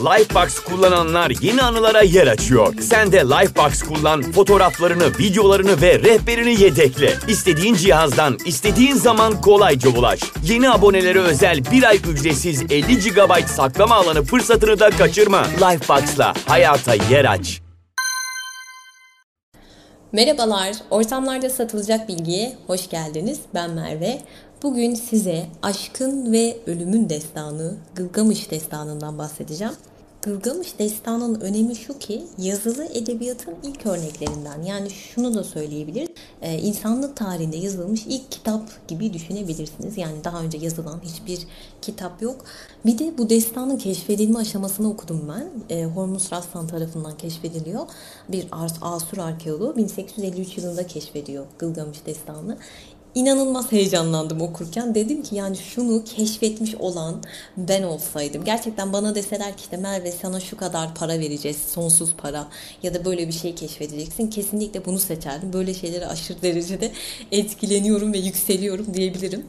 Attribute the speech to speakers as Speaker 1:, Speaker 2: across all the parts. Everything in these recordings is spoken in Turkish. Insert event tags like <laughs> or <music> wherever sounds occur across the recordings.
Speaker 1: Lifebox kullananlar yeni anılara yer açıyor. Sen de Lifebox kullan, fotoğraflarını, videolarını ve rehberini yedekle. İstediğin cihazdan, istediğin zaman kolayca ulaş. Yeni abonelere özel bir ay ücretsiz 50 GB saklama alanı fırsatını da kaçırma. Lifebox'la hayata yer aç.
Speaker 2: Merhabalar, ortamlarda satılacak bilgiye hoş geldiniz. Ben Merve. Bugün size aşkın ve ölümün destanı, Gılgamış destanından bahsedeceğim. Gılgamış destanının önemi şu ki yazılı edebiyatın ilk örneklerinden. Yani şunu da söyleyebiliriz. Ee, insanlık tarihinde yazılmış ilk kitap gibi düşünebilirsiniz. Yani daha önce yazılan hiçbir kitap yok. Bir de bu destanın keşfedilme aşamasını okudum ben. E, Hormuz Rastan tarafından keşfediliyor. Bir Asur arkeoloğu 1853 yılında keşfediyor Gılgamış destanı inanılmaz heyecanlandım okurken. Dedim ki yani şunu keşfetmiş olan ben olsaydım. Gerçekten bana deseler ki işte Merve sana şu kadar para vereceğiz. Sonsuz para ya da böyle bir şey keşfedeceksin. Kesinlikle bunu seçerdim. Böyle şeylere aşırı derecede etkileniyorum ve yükseliyorum diyebilirim.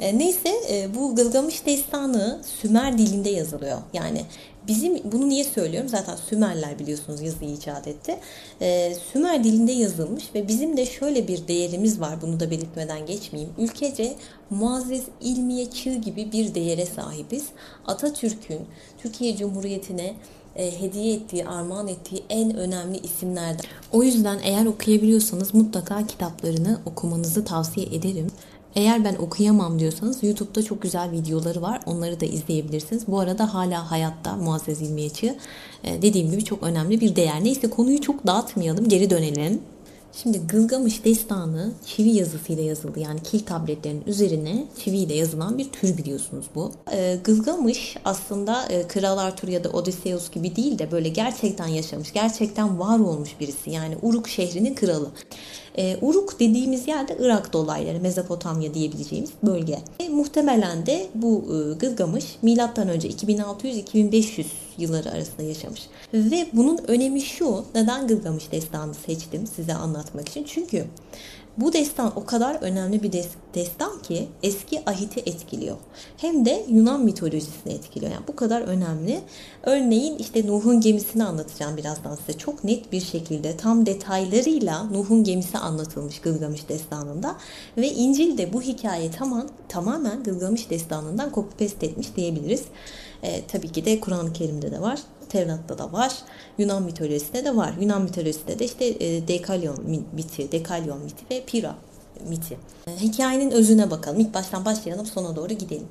Speaker 2: E, neyse e, bu Gılgamış destanı Sümer dilinde yazılıyor. Yani bizim bunu niye söylüyorum? Zaten Sümerler biliyorsunuz yazıyı icat etti. E, Sümer dilinde yazılmış ve bizim de şöyle bir değerimiz var. Bunu da belirtmeden geçmeyeyim. Ülkece muazzez ilmiye çığ gibi bir değere sahibiz. Atatürk'ün Türkiye Cumhuriyeti'ne e, hediye ettiği, armağan ettiği en önemli isimlerden. O yüzden eğer okuyabiliyorsanız mutlaka kitaplarını okumanızı tavsiye ederim. Eğer ben okuyamam diyorsanız YouTube'da çok güzel videoları var. Onları da izleyebilirsiniz. Bu arada hala hayatta Muazzez İlmiyeçi. Ee, dediğim gibi çok önemli bir değer. Neyse konuyu çok dağıtmayalım. Geri dönelim. Şimdi Gılgamış destanı çivi yazısıyla yazıldı. Yani kil tabletlerinin üzerine çiviyle yazılan bir tür biliyorsunuz bu. Ee, Gılgamış aslında e, Kral Arthur ya da Odysseus gibi değil de böyle gerçekten yaşamış, gerçekten var olmuş birisi. Yani Uruk şehrinin kralı. E, Uruk dediğimiz yerde Irak dolayları, Mezopotamya diyebileceğimiz bölge. E, muhtemelen de bu e, Gılgamış milattan önce 2600-2500 yılları arasında yaşamış. Ve bunun önemi şu, neden Gılgamış destanı seçtim size anlatmak için? Çünkü bu destan o kadar önemli bir destan ki eski ahiti etkiliyor. Hem de Yunan mitolojisini etkiliyor. Yani bu kadar önemli. Örneğin işte Nuh'un gemisini anlatacağım birazdan size. Çok net bir şekilde tam detaylarıyla Nuh'un gemisi anlatılmış Gılgamış destanında. Ve İncil de bu hikayeyi tamam, tamamen Gılgamış destanından copy paste etmiş diyebiliriz. E, tabii ki de Kur'an-ı Kerim'de de var. Tevrat'ta da var. Yunan mitolojisinde de var. Yunan mitolojisinde de işte e, Dekalyon miti, Dekalyon miti ve Pira miti. E, hikayenin özüne bakalım. İlk baştan başlayalım sona doğru gidelim.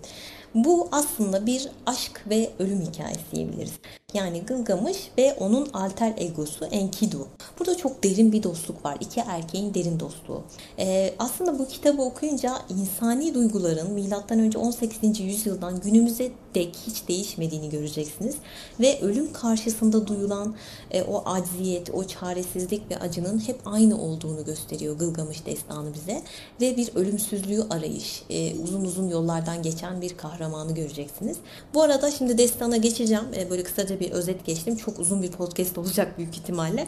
Speaker 2: Bu aslında bir aşk ve ölüm hikayesi diyebiliriz. Yani Gılgamış ve onun alter egosu Enkidu. Burada çok derin bir dostluk var. İki erkeğin derin dostluğu. Ee, aslında bu kitabı okuyunca insani duyguların önce 18. yüzyıldan günümüze dek hiç değişmediğini göreceksiniz. Ve ölüm karşısında duyulan e, o acziyet, o çaresizlik ve acının hep aynı olduğunu gösteriyor Gılgamış destanı bize. Ve bir ölümsüzlüğü arayış, e, uzun uzun yollardan geçen bir kahramanı göreceksiniz. Bu arada şimdi destana geçeceğim. E, böyle kısaca bir özet geçtim. Çok uzun bir podcast <laughs> olacak büyük ihtimalle.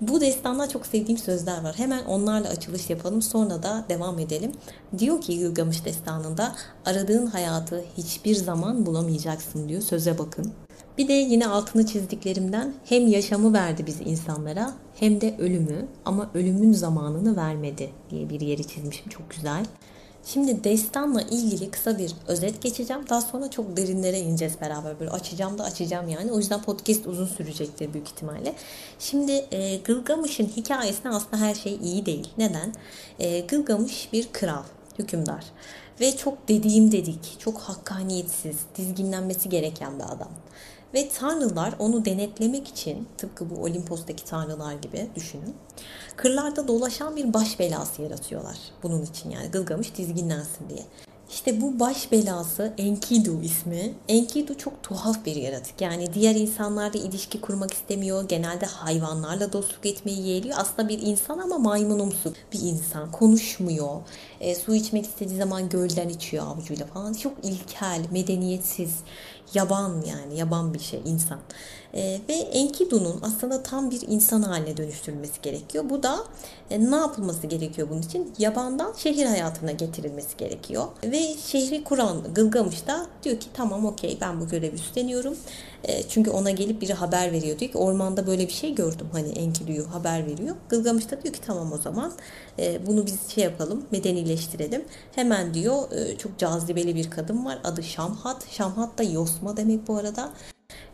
Speaker 2: Bu destanda çok sevdiğim sözler var. Hemen onlarla açılış yapalım. Sonra da devam edelim. Diyor ki Gılgamış destanında aradığın hayatı hiçbir zaman bulamayacaksın diyor. Söze bakın. Bir de yine altını çizdiklerimden hem yaşamı verdi biz insanlara hem de ölümü ama ölümün zamanını vermedi diye bir yeri çizmişim çok güzel. Şimdi destanla ilgili kısa bir özet geçeceğim. Daha sonra çok derinlere ineceğiz beraber. Böyle açacağım da açacağım yani. O yüzden podcast uzun sürecektir büyük ihtimalle. Şimdi e, Gılgamış'ın hikayesinde aslında her şey iyi değil. Neden? E, Gılgamış bir kral, hükümdar. Ve çok dediğim dedik, çok hakkaniyetsiz, dizginlenmesi gereken bir adam. Ve tanrılar onu denetlemek için tıpkı bu Olimpos'taki tanrılar gibi düşünün. Kırlarda dolaşan bir baş belası yaratıyorlar. Bunun için yani Gılgamış dizginlensin diye. İşte bu baş belası Enkidu ismi. Enkidu çok tuhaf bir yaratık. Yani diğer insanlarla ilişki kurmak istemiyor. Genelde hayvanlarla dostluk etmeyi yeğliyor. Aslında bir insan ama maymunumsu bir insan. Konuşmuyor. E, su içmek istediği zaman gölden içiyor avucuyla falan. Çok ilkel, medeniyetsiz. Yaban yani yaban bir şey insan. E, ve Enkidu'nun aslında tam bir insan haline dönüştürülmesi gerekiyor. Bu da e, ne yapılması gerekiyor bunun için? Yabandan şehir hayatına getirilmesi gerekiyor. Ve şehri kuran Gılgamış da diyor ki tamam okey ben bu görevi üstleniyorum. E, çünkü ona gelip biri haber veriyor. Diyor ki ormanda böyle bir şey gördüm. Hani Enkidu'yu haber veriyor. Gılgamış da diyor ki tamam o zaman e, bunu biz şey yapalım medenileştirelim. Hemen diyor e, çok cazibeli bir kadın var. Adı Şamhat. Şamhat da Yosma demek bu arada.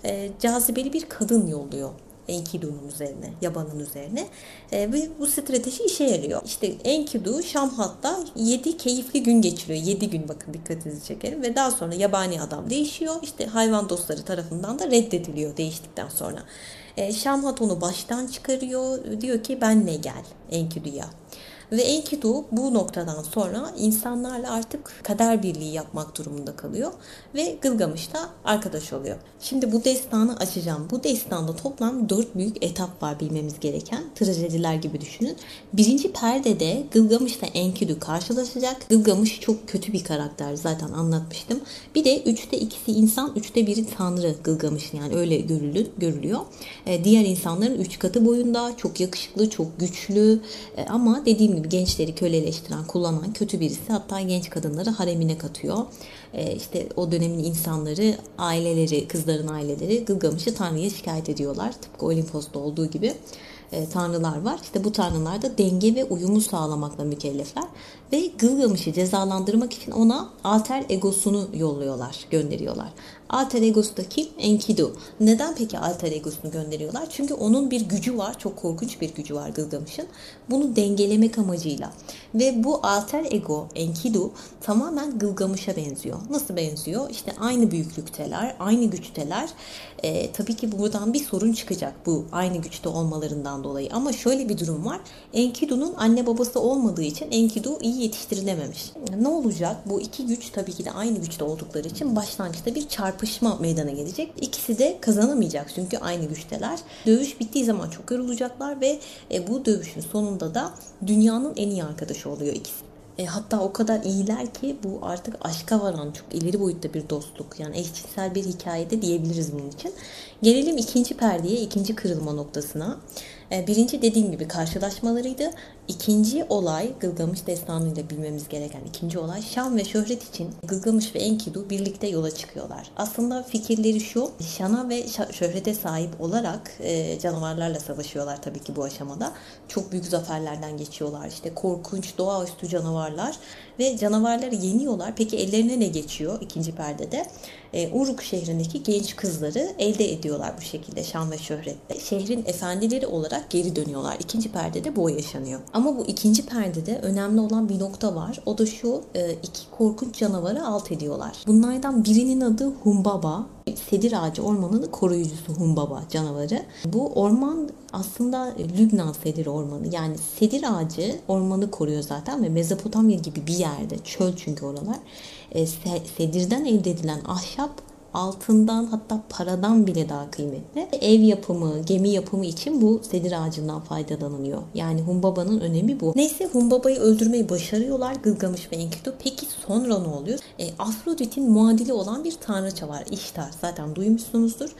Speaker 2: E, cazibeli bir kadın yolluyor Enkidu'nun üzerine, yabanın üzerine. E, ve bu strateji işe yarıyor. İşte Enkidu Şamhat'ta 7 keyifli gün geçiriyor. 7 gün bakın dikkatinizi çekerim. Ve daha sonra yabani adam değişiyor. İşte hayvan dostları tarafından da reddediliyor değiştikten sonra. E, Şamhat onu baştan çıkarıyor. Diyor ki benle gel Enkidu'ya. Ve Enkidu bu noktadan sonra insanlarla artık kader birliği yapmak durumunda kalıyor. Ve Gılgamış da arkadaş oluyor. Şimdi bu destanı açacağım. Bu destanda toplam dört büyük etap var bilmemiz gereken. Trajediler gibi düşünün. Birinci perdede Gılgamış'la Enkidu karşılaşacak. Gılgamış çok kötü bir karakter zaten anlatmıştım. Bir de üçte ikisi insan, üçte biri tanrı Gılgamış yani öyle görülür, görülüyor. Ee, diğer insanların üç katı boyunda çok yakışıklı, çok güçlü ee, ama dediğim gibi gençleri köleleştiren, kullanan kötü birisi. Hatta genç kadınları haremine katıyor. Ee, işte o dönemin insanları, aileleri, kızların aileleri Gılgamış'ı Tanrı'ya şikayet ediyorlar. Tıpkı Olimpos'ta olduğu gibi e, tanrılar var. İşte bu tanrılar da denge ve uyumu sağlamakla mükellefler. Ve Gılgamış'ı cezalandırmak için ona alter egosunu yolluyorlar, gönderiyorlar. Alter egosu da kim? Enkidu. Neden peki alter egosunu gönderiyorlar? Çünkü onun bir gücü var. Çok korkunç bir gücü var Gılgamış'ın. Bunu dengelemek amacıyla. Ve bu alter ego Enkidu tamamen Gılgamış'a benziyor. Nasıl benziyor? İşte aynı büyüklükteler, aynı güçteler. Ee, tabii ki buradan bir sorun çıkacak bu aynı güçte olmalarından dolayı. Ama şöyle bir durum var. Enkidu'nun anne babası olmadığı için Enkidu iyi yetiştirilememiş. Ne olacak? Bu iki güç tabii ki de aynı güçte oldukları için başlangıçta bir çarpışma meydana gelecek. İkisi de kazanamayacak çünkü aynı güçteler. Dövüş bittiği zaman çok yorulacaklar ve e, bu dövüşün sonunda da dünyanın en iyi arkadaşı oluyor ikisi. E, hatta o kadar iyiler ki bu artık aşka varan çok ileri boyutta bir dostluk. Yani eşcinsel bir hikayede diyebiliriz bunun için. Gelelim ikinci perdeye, ikinci kırılma noktasına. E, birinci dediğim gibi karşılaşmalarıydı. İkinci olay Gılgamış destanıyla bilmemiz gereken ikinci olay Şan ve şöhret için Gılgamış ve Enkidu birlikte yola çıkıyorlar. Aslında fikirleri şu şana ve şöhrete sahip olarak e, canavarlarla savaşıyorlar tabii ki bu aşamada. Çok büyük zaferlerden geçiyorlar. İşte korkunç doğaüstü canavarlar ve canavarları yeniyorlar. Peki ellerine ne geçiyor ikinci perdede? E, Uruk şehrindeki genç kızları elde ediyorlar bu şekilde şan ve şöhretle. Şehrin efendileri olarak geri dönüyorlar. İkinci perdede bu yaşanıyor. Ama bu ikinci perdede önemli olan bir nokta var. O da şu e, iki korkunç canavarı alt ediyorlar. Bunlardan birinin adı Humbaba. Sedir ağacı ormanının koruyucusu Humbaba canavarı. Bu orman aslında Lübnan sedir ormanı. Yani sedir ağacı ormanı koruyor zaten ve Mezopotamya gibi bir yerde. Çöl çünkü oralar. E, sedirden elde edilen ahşap altından hatta paradan bile daha kıymetli. Ev yapımı, gemi yapımı için bu sedir ağacından faydalanılıyor. Yani Humbaba'nın önemi bu. Neyse Humbaba'yı öldürmeyi başarıyorlar Gılgamış ve Enkidu. Peki sonra ne oluyor? E, Afrodit'in muadili olan bir tanrıça var. İştar. Zaten duymuşsunuzdur.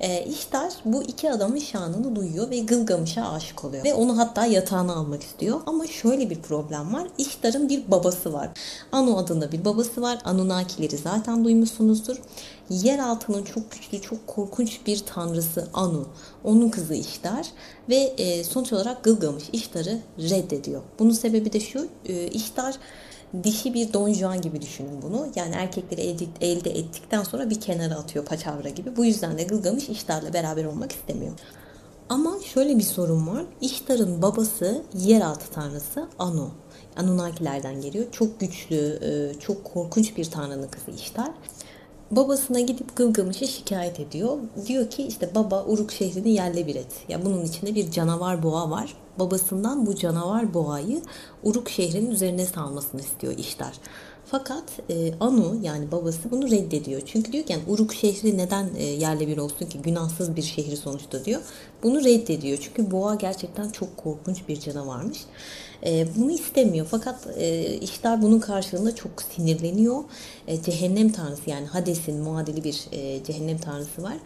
Speaker 2: E, İştar bu iki adamın şanını duyuyor ve Gılgamış'a aşık oluyor. Ve onu hatta yatağına almak istiyor. Ama şöyle bir problem var. İştar'ın bir babası var. Anu adında bir babası var. Anunnakileri zaten duymuşsunuzdur. Yer altının çok güçlü, çok korkunç bir tanrısı Anu. Onun kızı İştar ve e, sonuç olarak Gılgamış İştar'ı reddediyor. Bunun sebebi de şu. E, İştar dişi bir Don Juan gibi düşünün bunu. Yani erkekleri elde, elde ettikten sonra bir kenara atıyor paçavra gibi. Bu yüzden de Gılgamış İştar'la beraber olmak istemiyor. Ama şöyle bir sorun var. İştar'ın babası yeraltı tanrısı Anu. Anunnakilerden geliyor. Çok güçlü, e, çok korkunç bir tanrının kızı İştar babasına gidip Gılgamış'a şikayet ediyor. Diyor ki işte baba Uruk şehrini yerle bir et. Ya bunun içinde bir canavar boğa var. Babasından bu canavar boğayı Uruk şehrinin üzerine salmasını istiyor işler. Fakat e, Anu yani babası bunu reddediyor. Çünkü diyor ki yani Uruk şehri neden e, yerle bir olsun ki günahsız bir şehri sonuçta diyor. Bunu reddediyor. Çünkü boğa gerçekten çok korkunç bir canavarmış. E, bunu istemiyor. Fakat e, İştar bunun karşılığında çok sinirleniyor. E, cehennem tanrısı yani Hades'in muadili bir e, cehennem tanrısı var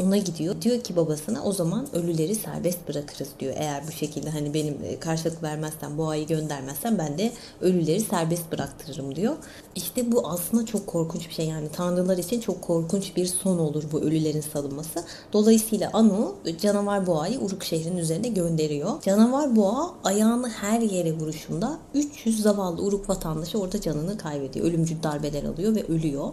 Speaker 2: ona gidiyor. Diyor ki babasına o zaman ölüleri serbest bırakırız diyor. Eğer bu şekilde hani benim e, karşılık vermezsen boğayı göndermezsen ben de ölüleri serbest bıraktırırım diyor. İşte bu aslında çok korkunç bir şey. Yani tanrılar için çok korkunç bir son olur bu ölülerin salınması. Dolayısıyla Anu canavar boğayı Uruk şehrinin üzerine gönderiyor. Canavar boğa ayağını her yere vuruşunda 300 zavallı Uruk vatandaşı orada canını kaybediyor. Ölümcül darbeler alıyor ve ölüyor.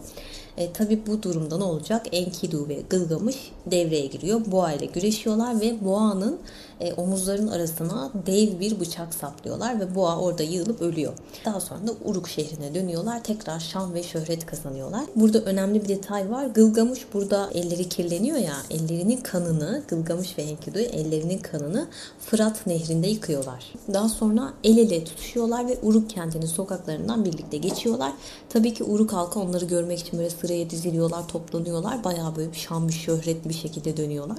Speaker 2: E, tabii bu durumda ne olacak? Enkidu ve Gılgamış devreye giriyor. Boğa ile güreşiyorlar ve boğanın e, omuzların arasına dev bir bıçak saplıyorlar ve boğa orada yığılıp ölüyor. Daha sonra da Uruk şehrine dönüyorlar. Tekrar şan ve şöhret kazanıyorlar. Burada önemli bir detay var. Gılgamış burada elleri kirleniyor ya ellerinin kanını Gılgamış ve Enkidu ellerinin kanını Fırat nehrinde yıkıyorlar. Daha sonra el ele tutuşuyorlar ve Uruk kentinin sokaklarından birlikte geçiyorlar. Tabii ki Uruk halkı onları görmek için böyle sıraya diziliyorlar, toplanıyorlar. Bayağı böyle şan bir şöhretli bir şekilde dönüyorlar.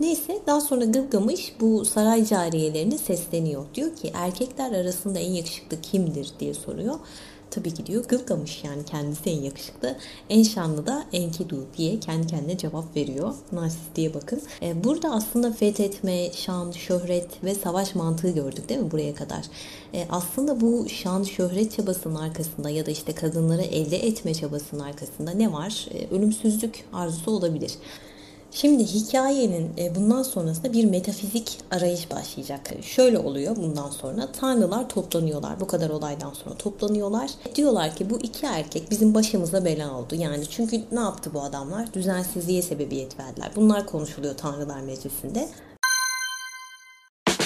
Speaker 2: Neyse daha sonra Gılgamış bu saray cariyelerine sesleniyor. Diyor ki erkekler arasında en yakışıklı kimdir diye soruyor. Tabii ki diyor Gılgamış yani kendisi en yakışıklı. En şanlı da Enkidu diye kendi kendine cevap veriyor. Narsist diye bakın. E, burada aslında fethetme, şan, şöhret ve savaş mantığı gördük değil mi buraya kadar? E, aslında bu şan, şöhret çabasının arkasında ya da işte kadınları elde etme çabasının arkasında ne var? E, ölümsüzlük arzusu olabilir. Şimdi hikayenin e, bundan sonrasında bir metafizik arayış başlayacak. Şöyle oluyor bundan sonra. Tanrılar toplanıyorlar. Bu kadar olaydan sonra toplanıyorlar. Diyorlar ki bu iki erkek bizim başımıza bela oldu. Yani çünkü ne yaptı bu adamlar? Düzensizliğe sebebiyet verdiler. Bunlar konuşuluyor Tanrılar Meclisi'nde.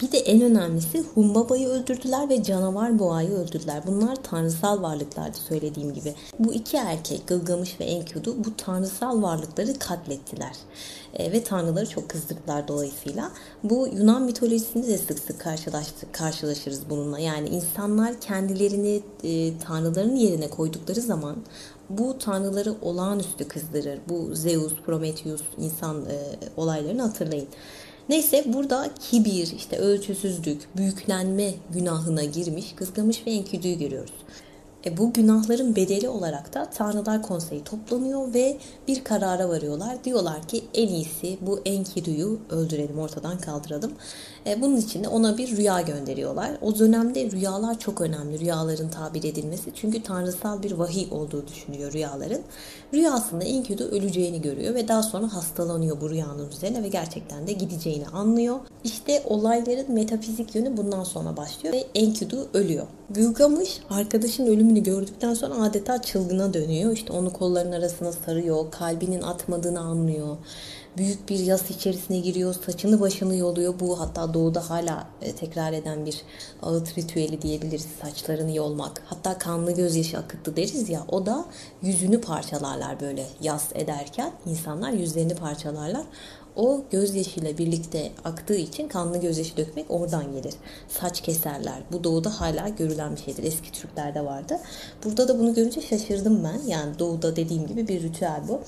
Speaker 2: Bir de en önemlisi Humbaba'yı öldürdüler ve canavar boğayı öldürdüler. Bunlar tanrısal varlıklardı söylediğim gibi. Bu iki erkek Gılgamış ve Enkidu bu tanrısal varlıkları katlettiler. E, ve tanrıları çok kızdırdılar dolayısıyla. Bu Yunan mitolojisinde de sık sık karşılaştık, karşılaşırız bununla. Yani insanlar kendilerini e, tanrıların yerine koydukları zaman bu tanrıları olağanüstü kızdırır. Bu Zeus, Prometheus insan e, olaylarını hatırlayın. Neyse burada kibir, işte ölçüsüzlük, büyüklenme günahına girmiş Kızgamış ve Enkidu'yu görüyoruz. E bu günahların bedeli olarak da Tanrılar Konseyi toplanıyor ve bir karara varıyorlar. Diyorlar ki en iyisi bu Enkidu'yu öldürelim, ortadan kaldıralım. E bunun için de ona bir rüya gönderiyorlar. O dönemde rüyalar çok önemli, rüyaların tabir edilmesi. Çünkü tanrısal bir vahiy olduğu düşünüyor rüyaların. Rüyasında Enkidu öleceğini görüyor ve daha sonra hastalanıyor bu rüyanın üzerine ve gerçekten de gideceğini anlıyor. İşte olayların metafizik yönü bundan sonra başlıyor ve Enkidu ölüyor. Gılgamış arkadaşın ölümünü gördükten sonra adeta çılgına dönüyor. İşte onu kolların arasına sarıyor, kalbinin atmadığını anlıyor. Büyük bir yas içerisine giriyor, saçını başını yoluyor. Bu hatta doğuda hala e, tekrar eden bir ağıt ritüeli diyebiliriz. Saçlarını yolmak. Hatta kanlı gözyaşı akıttı deriz ya. O da yüzünü parçalarlar böyle yas ederken. insanlar yüzlerini parçalarlar o gözyaşıyla birlikte aktığı için kanlı gözyaşı dökmek oradan gelir. Saç keserler. Bu doğuda hala görülen bir şeydir. Eski Türklerde vardı. Burada da bunu görünce şaşırdım ben. Yani doğuda dediğim gibi bir ritüel bu.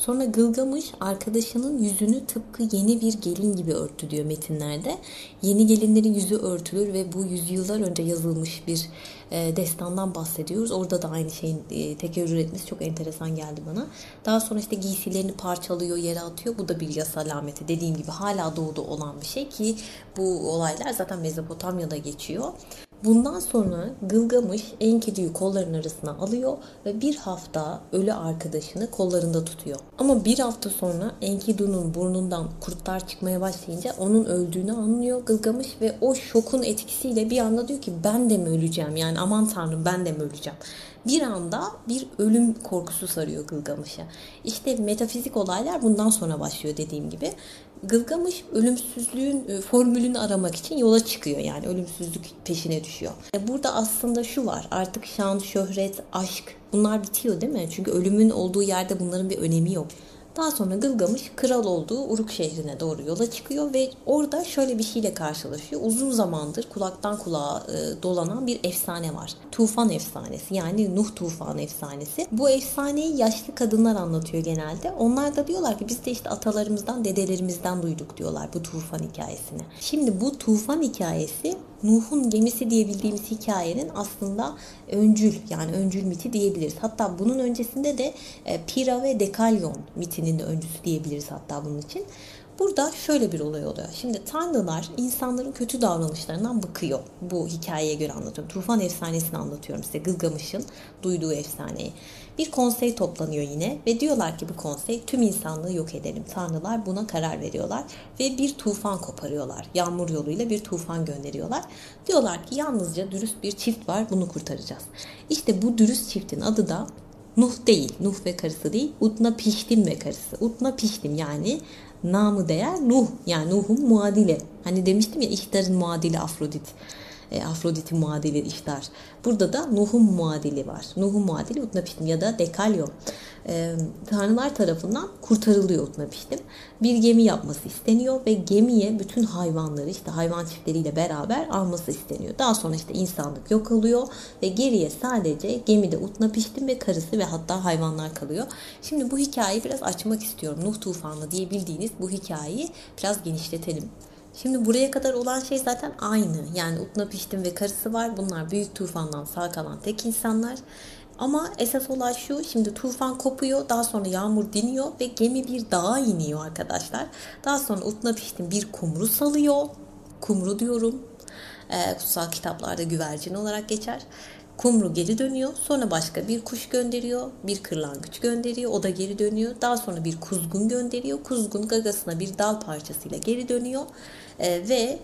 Speaker 2: Sonra Gılgamış arkadaşının yüzünü tıpkı yeni bir gelin gibi örttü diyor metinlerde. Yeni gelinlerin yüzü örtülür ve bu yüzyıllar önce yazılmış bir e, destandan bahsediyoruz. Orada da aynı şeyin e, tekerrür etmesi çok enteresan geldi bana. Daha sonra işte giysilerini parçalıyor, yere atıyor. Bu da bir yas alameti. Dediğim gibi hala doğuda olan bir şey ki bu olaylar zaten Mezopotamya'da geçiyor. Bundan sonra Gılgamış Enkidu'yu kollarının arasına alıyor ve bir hafta ölü arkadaşını kollarında tutuyor. Ama bir hafta sonra Enkidu'nun burnundan kurtlar çıkmaya başlayınca onun öldüğünü anlıyor Gılgamış ve o şokun etkisiyle bir anda diyor ki ben de mi öleceğim yani aman tanrım ben de mi öleceğim. Bir anda bir ölüm korkusu sarıyor Gılgamış'a. İşte metafizik olaylar bundan sonra başlıyor dediğim gibi. Gılgamış ölümsüzlüğün e, formülünü aramak için yola çıkıyor yani ölümsüzlük peşine düşüyor. E, burada aslında şu var artık şan, şöhret, aşk bunlar bitiyor değil mi? Çünkü ölümün olduğu yerde bunların bir önemi yok. Daha sonra Gılgamış kral olduğu Uruk şehrine doğru yola çıkıyor ve orada şöyle bir şeyle karşılaşıyor. Uzun zamandır kulaktan kulağa e, dolanan bir efsane var. Tufan efsanesi yani Nuh tufan efsanesi. Bu efsaneyi yaşlı kadınlar anlatıyor genelde. Onlar da diyorlar ki biz de işte atalarımızdan, dedelerimizden duyduk diyorlar bu tufan hikayesini. Şimdi bu tufan hikayesi Nuh'un gemisi diye bildiğimiz hikayenin aslında öncül yani öncül miti diyebiliriz. Hatta bunun öncesinde de e, Pira ve Dekalyon mitinin de öncüsü diyebiliriz hatta bunun için. Burada şöyle bir olay oluyor. Şimdi tanrılar insanların kötü davranışlarından bıkıyor. Bu hikayeye göre anlatıyorum. Tufan efsanesini anlatıyorum size. Gılgamış'ın duyduğu efsaneyi. Bir konsey toplanıyor yine ve diyorlar ki bu konsey tüm insanlığı yok edelim. Tanrılar buna karar veriyorlar ve bir tufan koparıyorlar. Yağmur yoluyla bir tufan gönderiyorlar. Diyorlar ki yalnızca dürüst bir çift var bunu kurtaracağız. İşte bu dürüst çiftin adı da Nuh değil, Nuh ve karısı değil, Utna Piştim ve karısı. Utna Piştim yani namı değer Nuh yani Nuh'un muadili. Hani demiştim ya İhtar'ın muadili Afrodit. E, Afrodit'in muadili İhtar. Burada da Nuh'un muadili var. Nuh'un muadili Utnapishtim ya da Dekalyo. E, tanrılar tarafından kurtarılıyor Utnapishtim. Bir gemi yapması isteniyor ve gemiye bütün hayvanları işte hayvan çiftleriyle beraber alması isteniyor. Daha sonra işte insanlık yok oluyor ve geriye sadece gemide Utnapishtim ve karısı ve hatta hayvanlar kalıyor. Şimdi bu hikayeyi biraz açmak istiyorum. Nuh tufanı diye bildiğiniz bu hikayeyi biraz genişletelim. Şimdi buraya kadar olan şey zaten aynı. Yani Utna Piştin ve karısı var. Bunlar büyük tufandan sağ kalan tek insanlar. Ama esas olay şu, şimdi tufan kopuyor, daha sonra yağmur diniyor ve gemi bir dağa iniyor arkadaşlar. Daha sonra Utna Piştin bir kumru salıyor. Kumru diyorum. Ee, kutsal kitaplarda güvercin olarak geçer. Kumru geri dönüyor. Sonra başka bir kuş gönderiyor. Bir kırlangıç gönderiyor. O da geri dönüyor. Daha sonra bir kuzgun gönderiyor. Kuzgun gagasına bir dal parçasıyla geri dönüyor. E, ve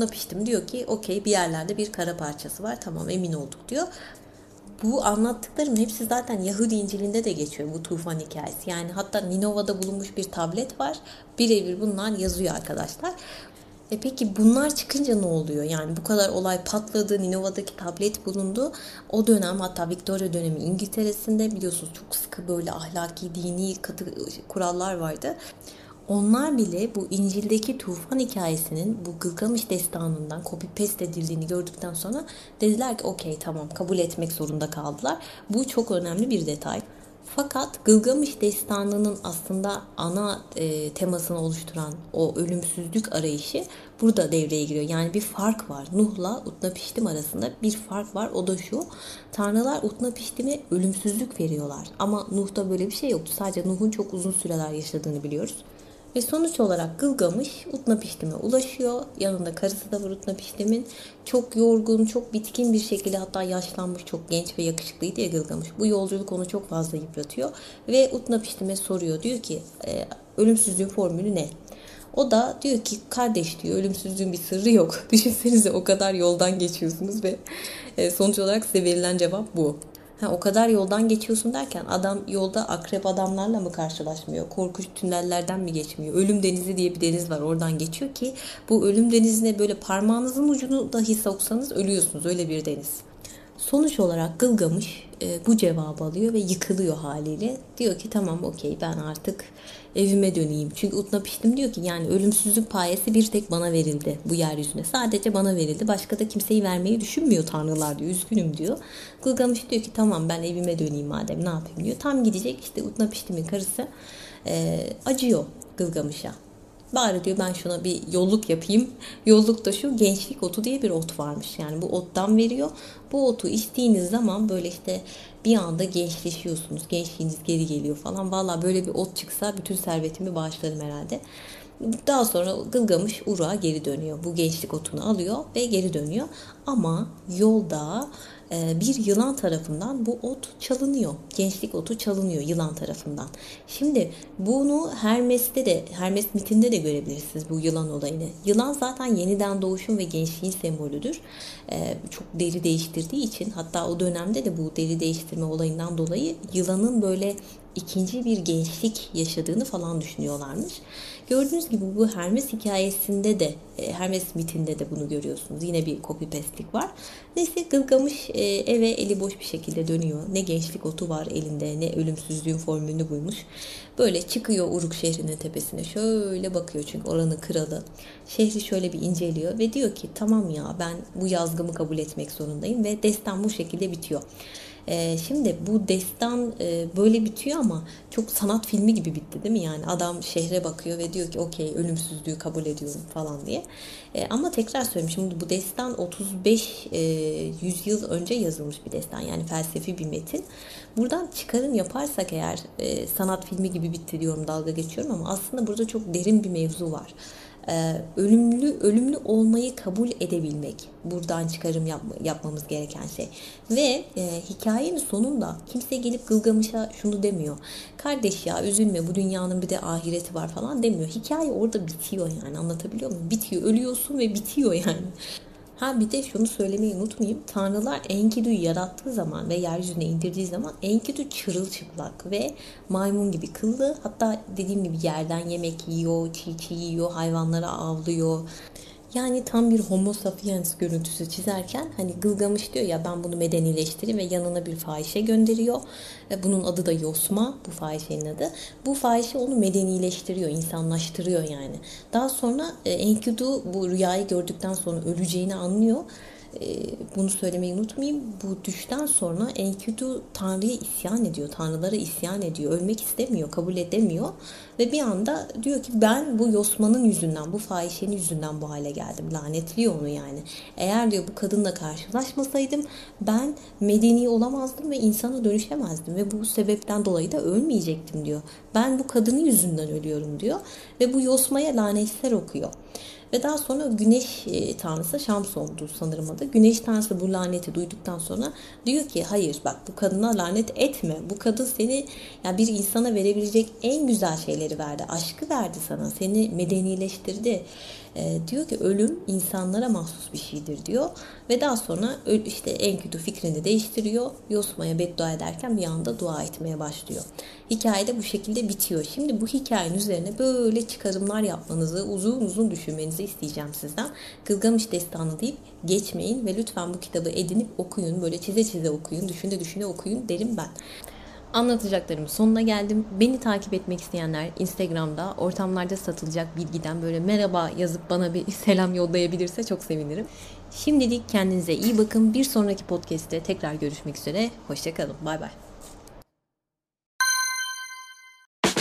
Speaker 2: e, Piştim diyor ki okey bir yerlerde bir kara parçası var. Tamam emin olduk diyor. Bu anlattıklarım hepsi zaten Yahudi İncil'inde de geçiyor bu tufan hikayesi. Yani hatta Ninova'da bulunmuş bir tablet var. Birebir bunlar yazıyor arkadaşlar. E peki bunlar çıkınca ne oluyor? Yani bu kadar olay patladı, Ninova'daki tablet bulundu. O dönem hatta Victoria dönemi İngiltere'sinde biliyorsunuz çok sıkı böyle ahlaki, dini katı kurallar vardı. Onlar bile bu İncil'deki tufan hikayesinin bu Gılgamış destanından copy paste edildiğini gördükten sonra dediler ki okey tamam kabul etmek zorunda kaldılar. Bu çok önemli bir detay. Fakat Gılgamış destanının aslında ana e, temasını oluşturan o ölümsüzlük arayışı burada devreye giriyor. Yani bir fark var. Nuh'la Utnapiştim arasında bir fark var. O da şu. Tanrılar Utnapiştim'e ölümsüzlük veriyorlar. Ama Nuh'ta böyle bir şey yoktu. Sadece Nuh'un çok uzun süreler yaşadığını biliyoruz. Ve sonuç olarak Gılgamış Utnapiştim'e ulaşıyor. Yanında karısı da var Utnapiştim'in. Çok yorgun, çok bitkin bir şekilde hatta yaşlanmış, çok genç ve yakışıklıydı ya Gılgamış. Bu yolculuk onu çok fazla yıpratıyor. Ve Utnapiştim'e soruyor. Diyor ki e, ölümsüzlüğün formülü ne? O da diyor ki kardeş diyor ölümsüzlüğün bir sırrı yok. <laughs> Düşünsenize o kadar yoldan geçiyorsunuz ve e, sonuç olarak size verilen cevap bu. Ha, o kadar yoldan geçiyorsun derken adam yolda akrep adamlarla mı karşılaşmıyor? Korkunç tünellerden mi geçmiyor? Ölüm denizi diye bir deniz var oradan geçiyor ki bu ölüm denizine böyle parmağınızın ucunu dahi soksanız ölüyorsunuz öyle bir deniz. Sonuç olarak Gılgamış e, bu cevabı alıyor ve yıkılıyor haliyle. Diyor ki tamam okey ben artık evime döneyim. Çünkü Utnapiştim diyor ki yani ölümsüzlük payesi bir tek bana verildi bu yeryüzüne. Sadece bana verildi. Başka da kimseyi vermeyi düşünmüyor tanrılar diyor. Üzgünüm diyor. Gılgamış diyor ki tamam ben evime döneyim madem ne yapayım diyor. Tam gidecek işte Utnapiştim'in karısı e, acıyor Gılgamış'a. Bari diyor ben şuna bir yolluk yapayım. <laughs> Yolluk da şu gençlik otu diye bir ot varmış. Yani bu ottan veriyor. Bu otu içtiğiniz zaman böyle işte bir anda gençleşiyorsunuz. Gençliğiniz geri geliyor falan. Valla böyle bir ot çıksa bütün servetimi bağışlarım herhalde. Daha sonra Gılgamış Ur'a geri dönüyor. Bu gençlik otunu alıyor ve geri dönüyor. Ama yolda bir yılan tarafından bu ot çalınıyor. Gençlik otu çalınıyor yılan tarafından. Şimdi bunu Hermes'te de Hermes mitinde de görebilirsiniz bu yılan olayını. Yılan zaten yeniden doğuşun ve gençliğin sembolüdür. E, çok deri değiştirdiği için hatta o dönemde de bu deri değiştirme olayından dolayı yılanın böyle ikinci bir gençlik yaşadığını falan düşünüyorlarmış. Gördüğünüz gibi bu Hermes hikayesinde de, e, Hermes mitinde de bunu görüyorsunuz. Yine bir copy paste'lik var. Neyse Gılgamış e, eve eli boş bir şekilde dönüyor. Ne gençlik otu var elinde ne ölümsüzlüğün formülünü buymuş. Böyle çıkıyor Uruk şehrinin tepesine şöyle bakıyor çünkü oranın kralı. Şehri şöyle bir inceliyor ve diyor ki tamam ya ben bu yazgımı kabul etmek zorundayım ve destan bu şekilde bitiyor. E, şimdi bu destan e, böyle bitiyor ama çok sanat filmi gibi bitti değil mi? Yani adam şehre bakıyor ve diyor ki okey ölümsüzlüğü kabul ediyorum falan diye. E, ama tekrar söyleyeyim şimdi bu destan 35 e, yüzyıl önce yazılmış bir destan yani felsefi bir metin. Buradan çıkarım yaparsak eğer e, sanat filmi gibi bitti diyorum dalga geçiyorum ama aslında burada çok derin bir mevzu var e, ölümlü ölümlü olmayı kabul edebilmek. Buradan çıkarım yapma, yapmamız gereken şey. Ve e, hikayenin sonunda kimse gelip Gılgamış'a şunu demiyor. Kardeş ya üzülme bu dünyanın bir de ahireti var falan demiyor. Hikaye orada bitiyor yani anlatabiliyor muyum? Bitiyor ölüyorsun ve bitiyor yani Ha bir de şunu söylemeyi unutmayayım. Tanrılar Enkidu'yu yarattığı zaman ve yeryüzüne indirdiği zaman Enkidu çırılçıplak ve maymun gibi kıllı. Hatta dediğim gibi yerden yemek yiyor, çiğ çiğ yiyor, hayvanlara avlıyor. Yani tam bir homo sapiens görüntüsü çizerken hani Gılgamış diyor ya ben bunu medenileştireyim ve yanına bir fahişe gönderiyor. E, bunun adı da Yosma bu fahişenin adı. Bu fahişe onu medenileştiriyor, insanlaştırıyor yani. Daha sonra e, Enkidu bu rüyayı gördükten sonra öleceğini anlıyor bunu söylemeyi unutmayayım. Bu düşten sonra Enkidu Tanrı'ya isyan ediyor. Tanrılara isyan ediyor. Ölmek istemiyor, kabul edemiyor. Ve bir anda diyor ki ben bu Yosman'ın yüzünden, bu fahişenin yüzünden bu hale geldim. Lanetliyor onu yani. Eğer diyor bu kadınla karşılaşmasaydım ben medeni olamazdım ve insana dönüşemezdim. Ve bu sebepten dolayı da ölmeyecektim diyor. Ben bu kadının yüzünden ölüyorum diyor. Ve bu Yosma'ya lanetler okuyor. Ve daha sonra güneş e, tanrısı Şams oldu sanırım adı. Güneş tanrısı bu laneti duyduktan sonra diyor ki hayır bak bu kadına lanet etme. Bu kadın seni yani bir insana verebilecek en güzel şeyleri verdi. Aşkı verdi sana. Seni medenileştirdi. E, diyor ki ölüm insanlara mahsus bir şeydir diyor. Ve daha sonra işte Enkidu fikrini değiştiriyor. Yosma'ya beddua ederken bir anda dua etmeye başlıyor. Hikaye de bu şekilde bitiyor. Şimdi bu hikayenin üzerine böyle çıkarımlar yapmanızı, uzun uzun düşünmenizi isteyeceğim sizden. Gılgamış Destanı deyip geçmeyin ve lütfen bu kitabı edinip okuyun. Böyle çize çize okuyun, düşüne düşüne okuyun derim ben. Anlatacaklarımın sonuna geldim. Beni takip etmek isteyenler Instagram'da ortamlarda satılacak bilgiden böyle merhaba yazıp bana bir <laughs> selam yollayabilirse çok sevinirim. Şimdilik kendinize iyi bakın. Bir sonraki podcast'te tekrar görüşmek üzere. Hoşçakalın. Bay bay.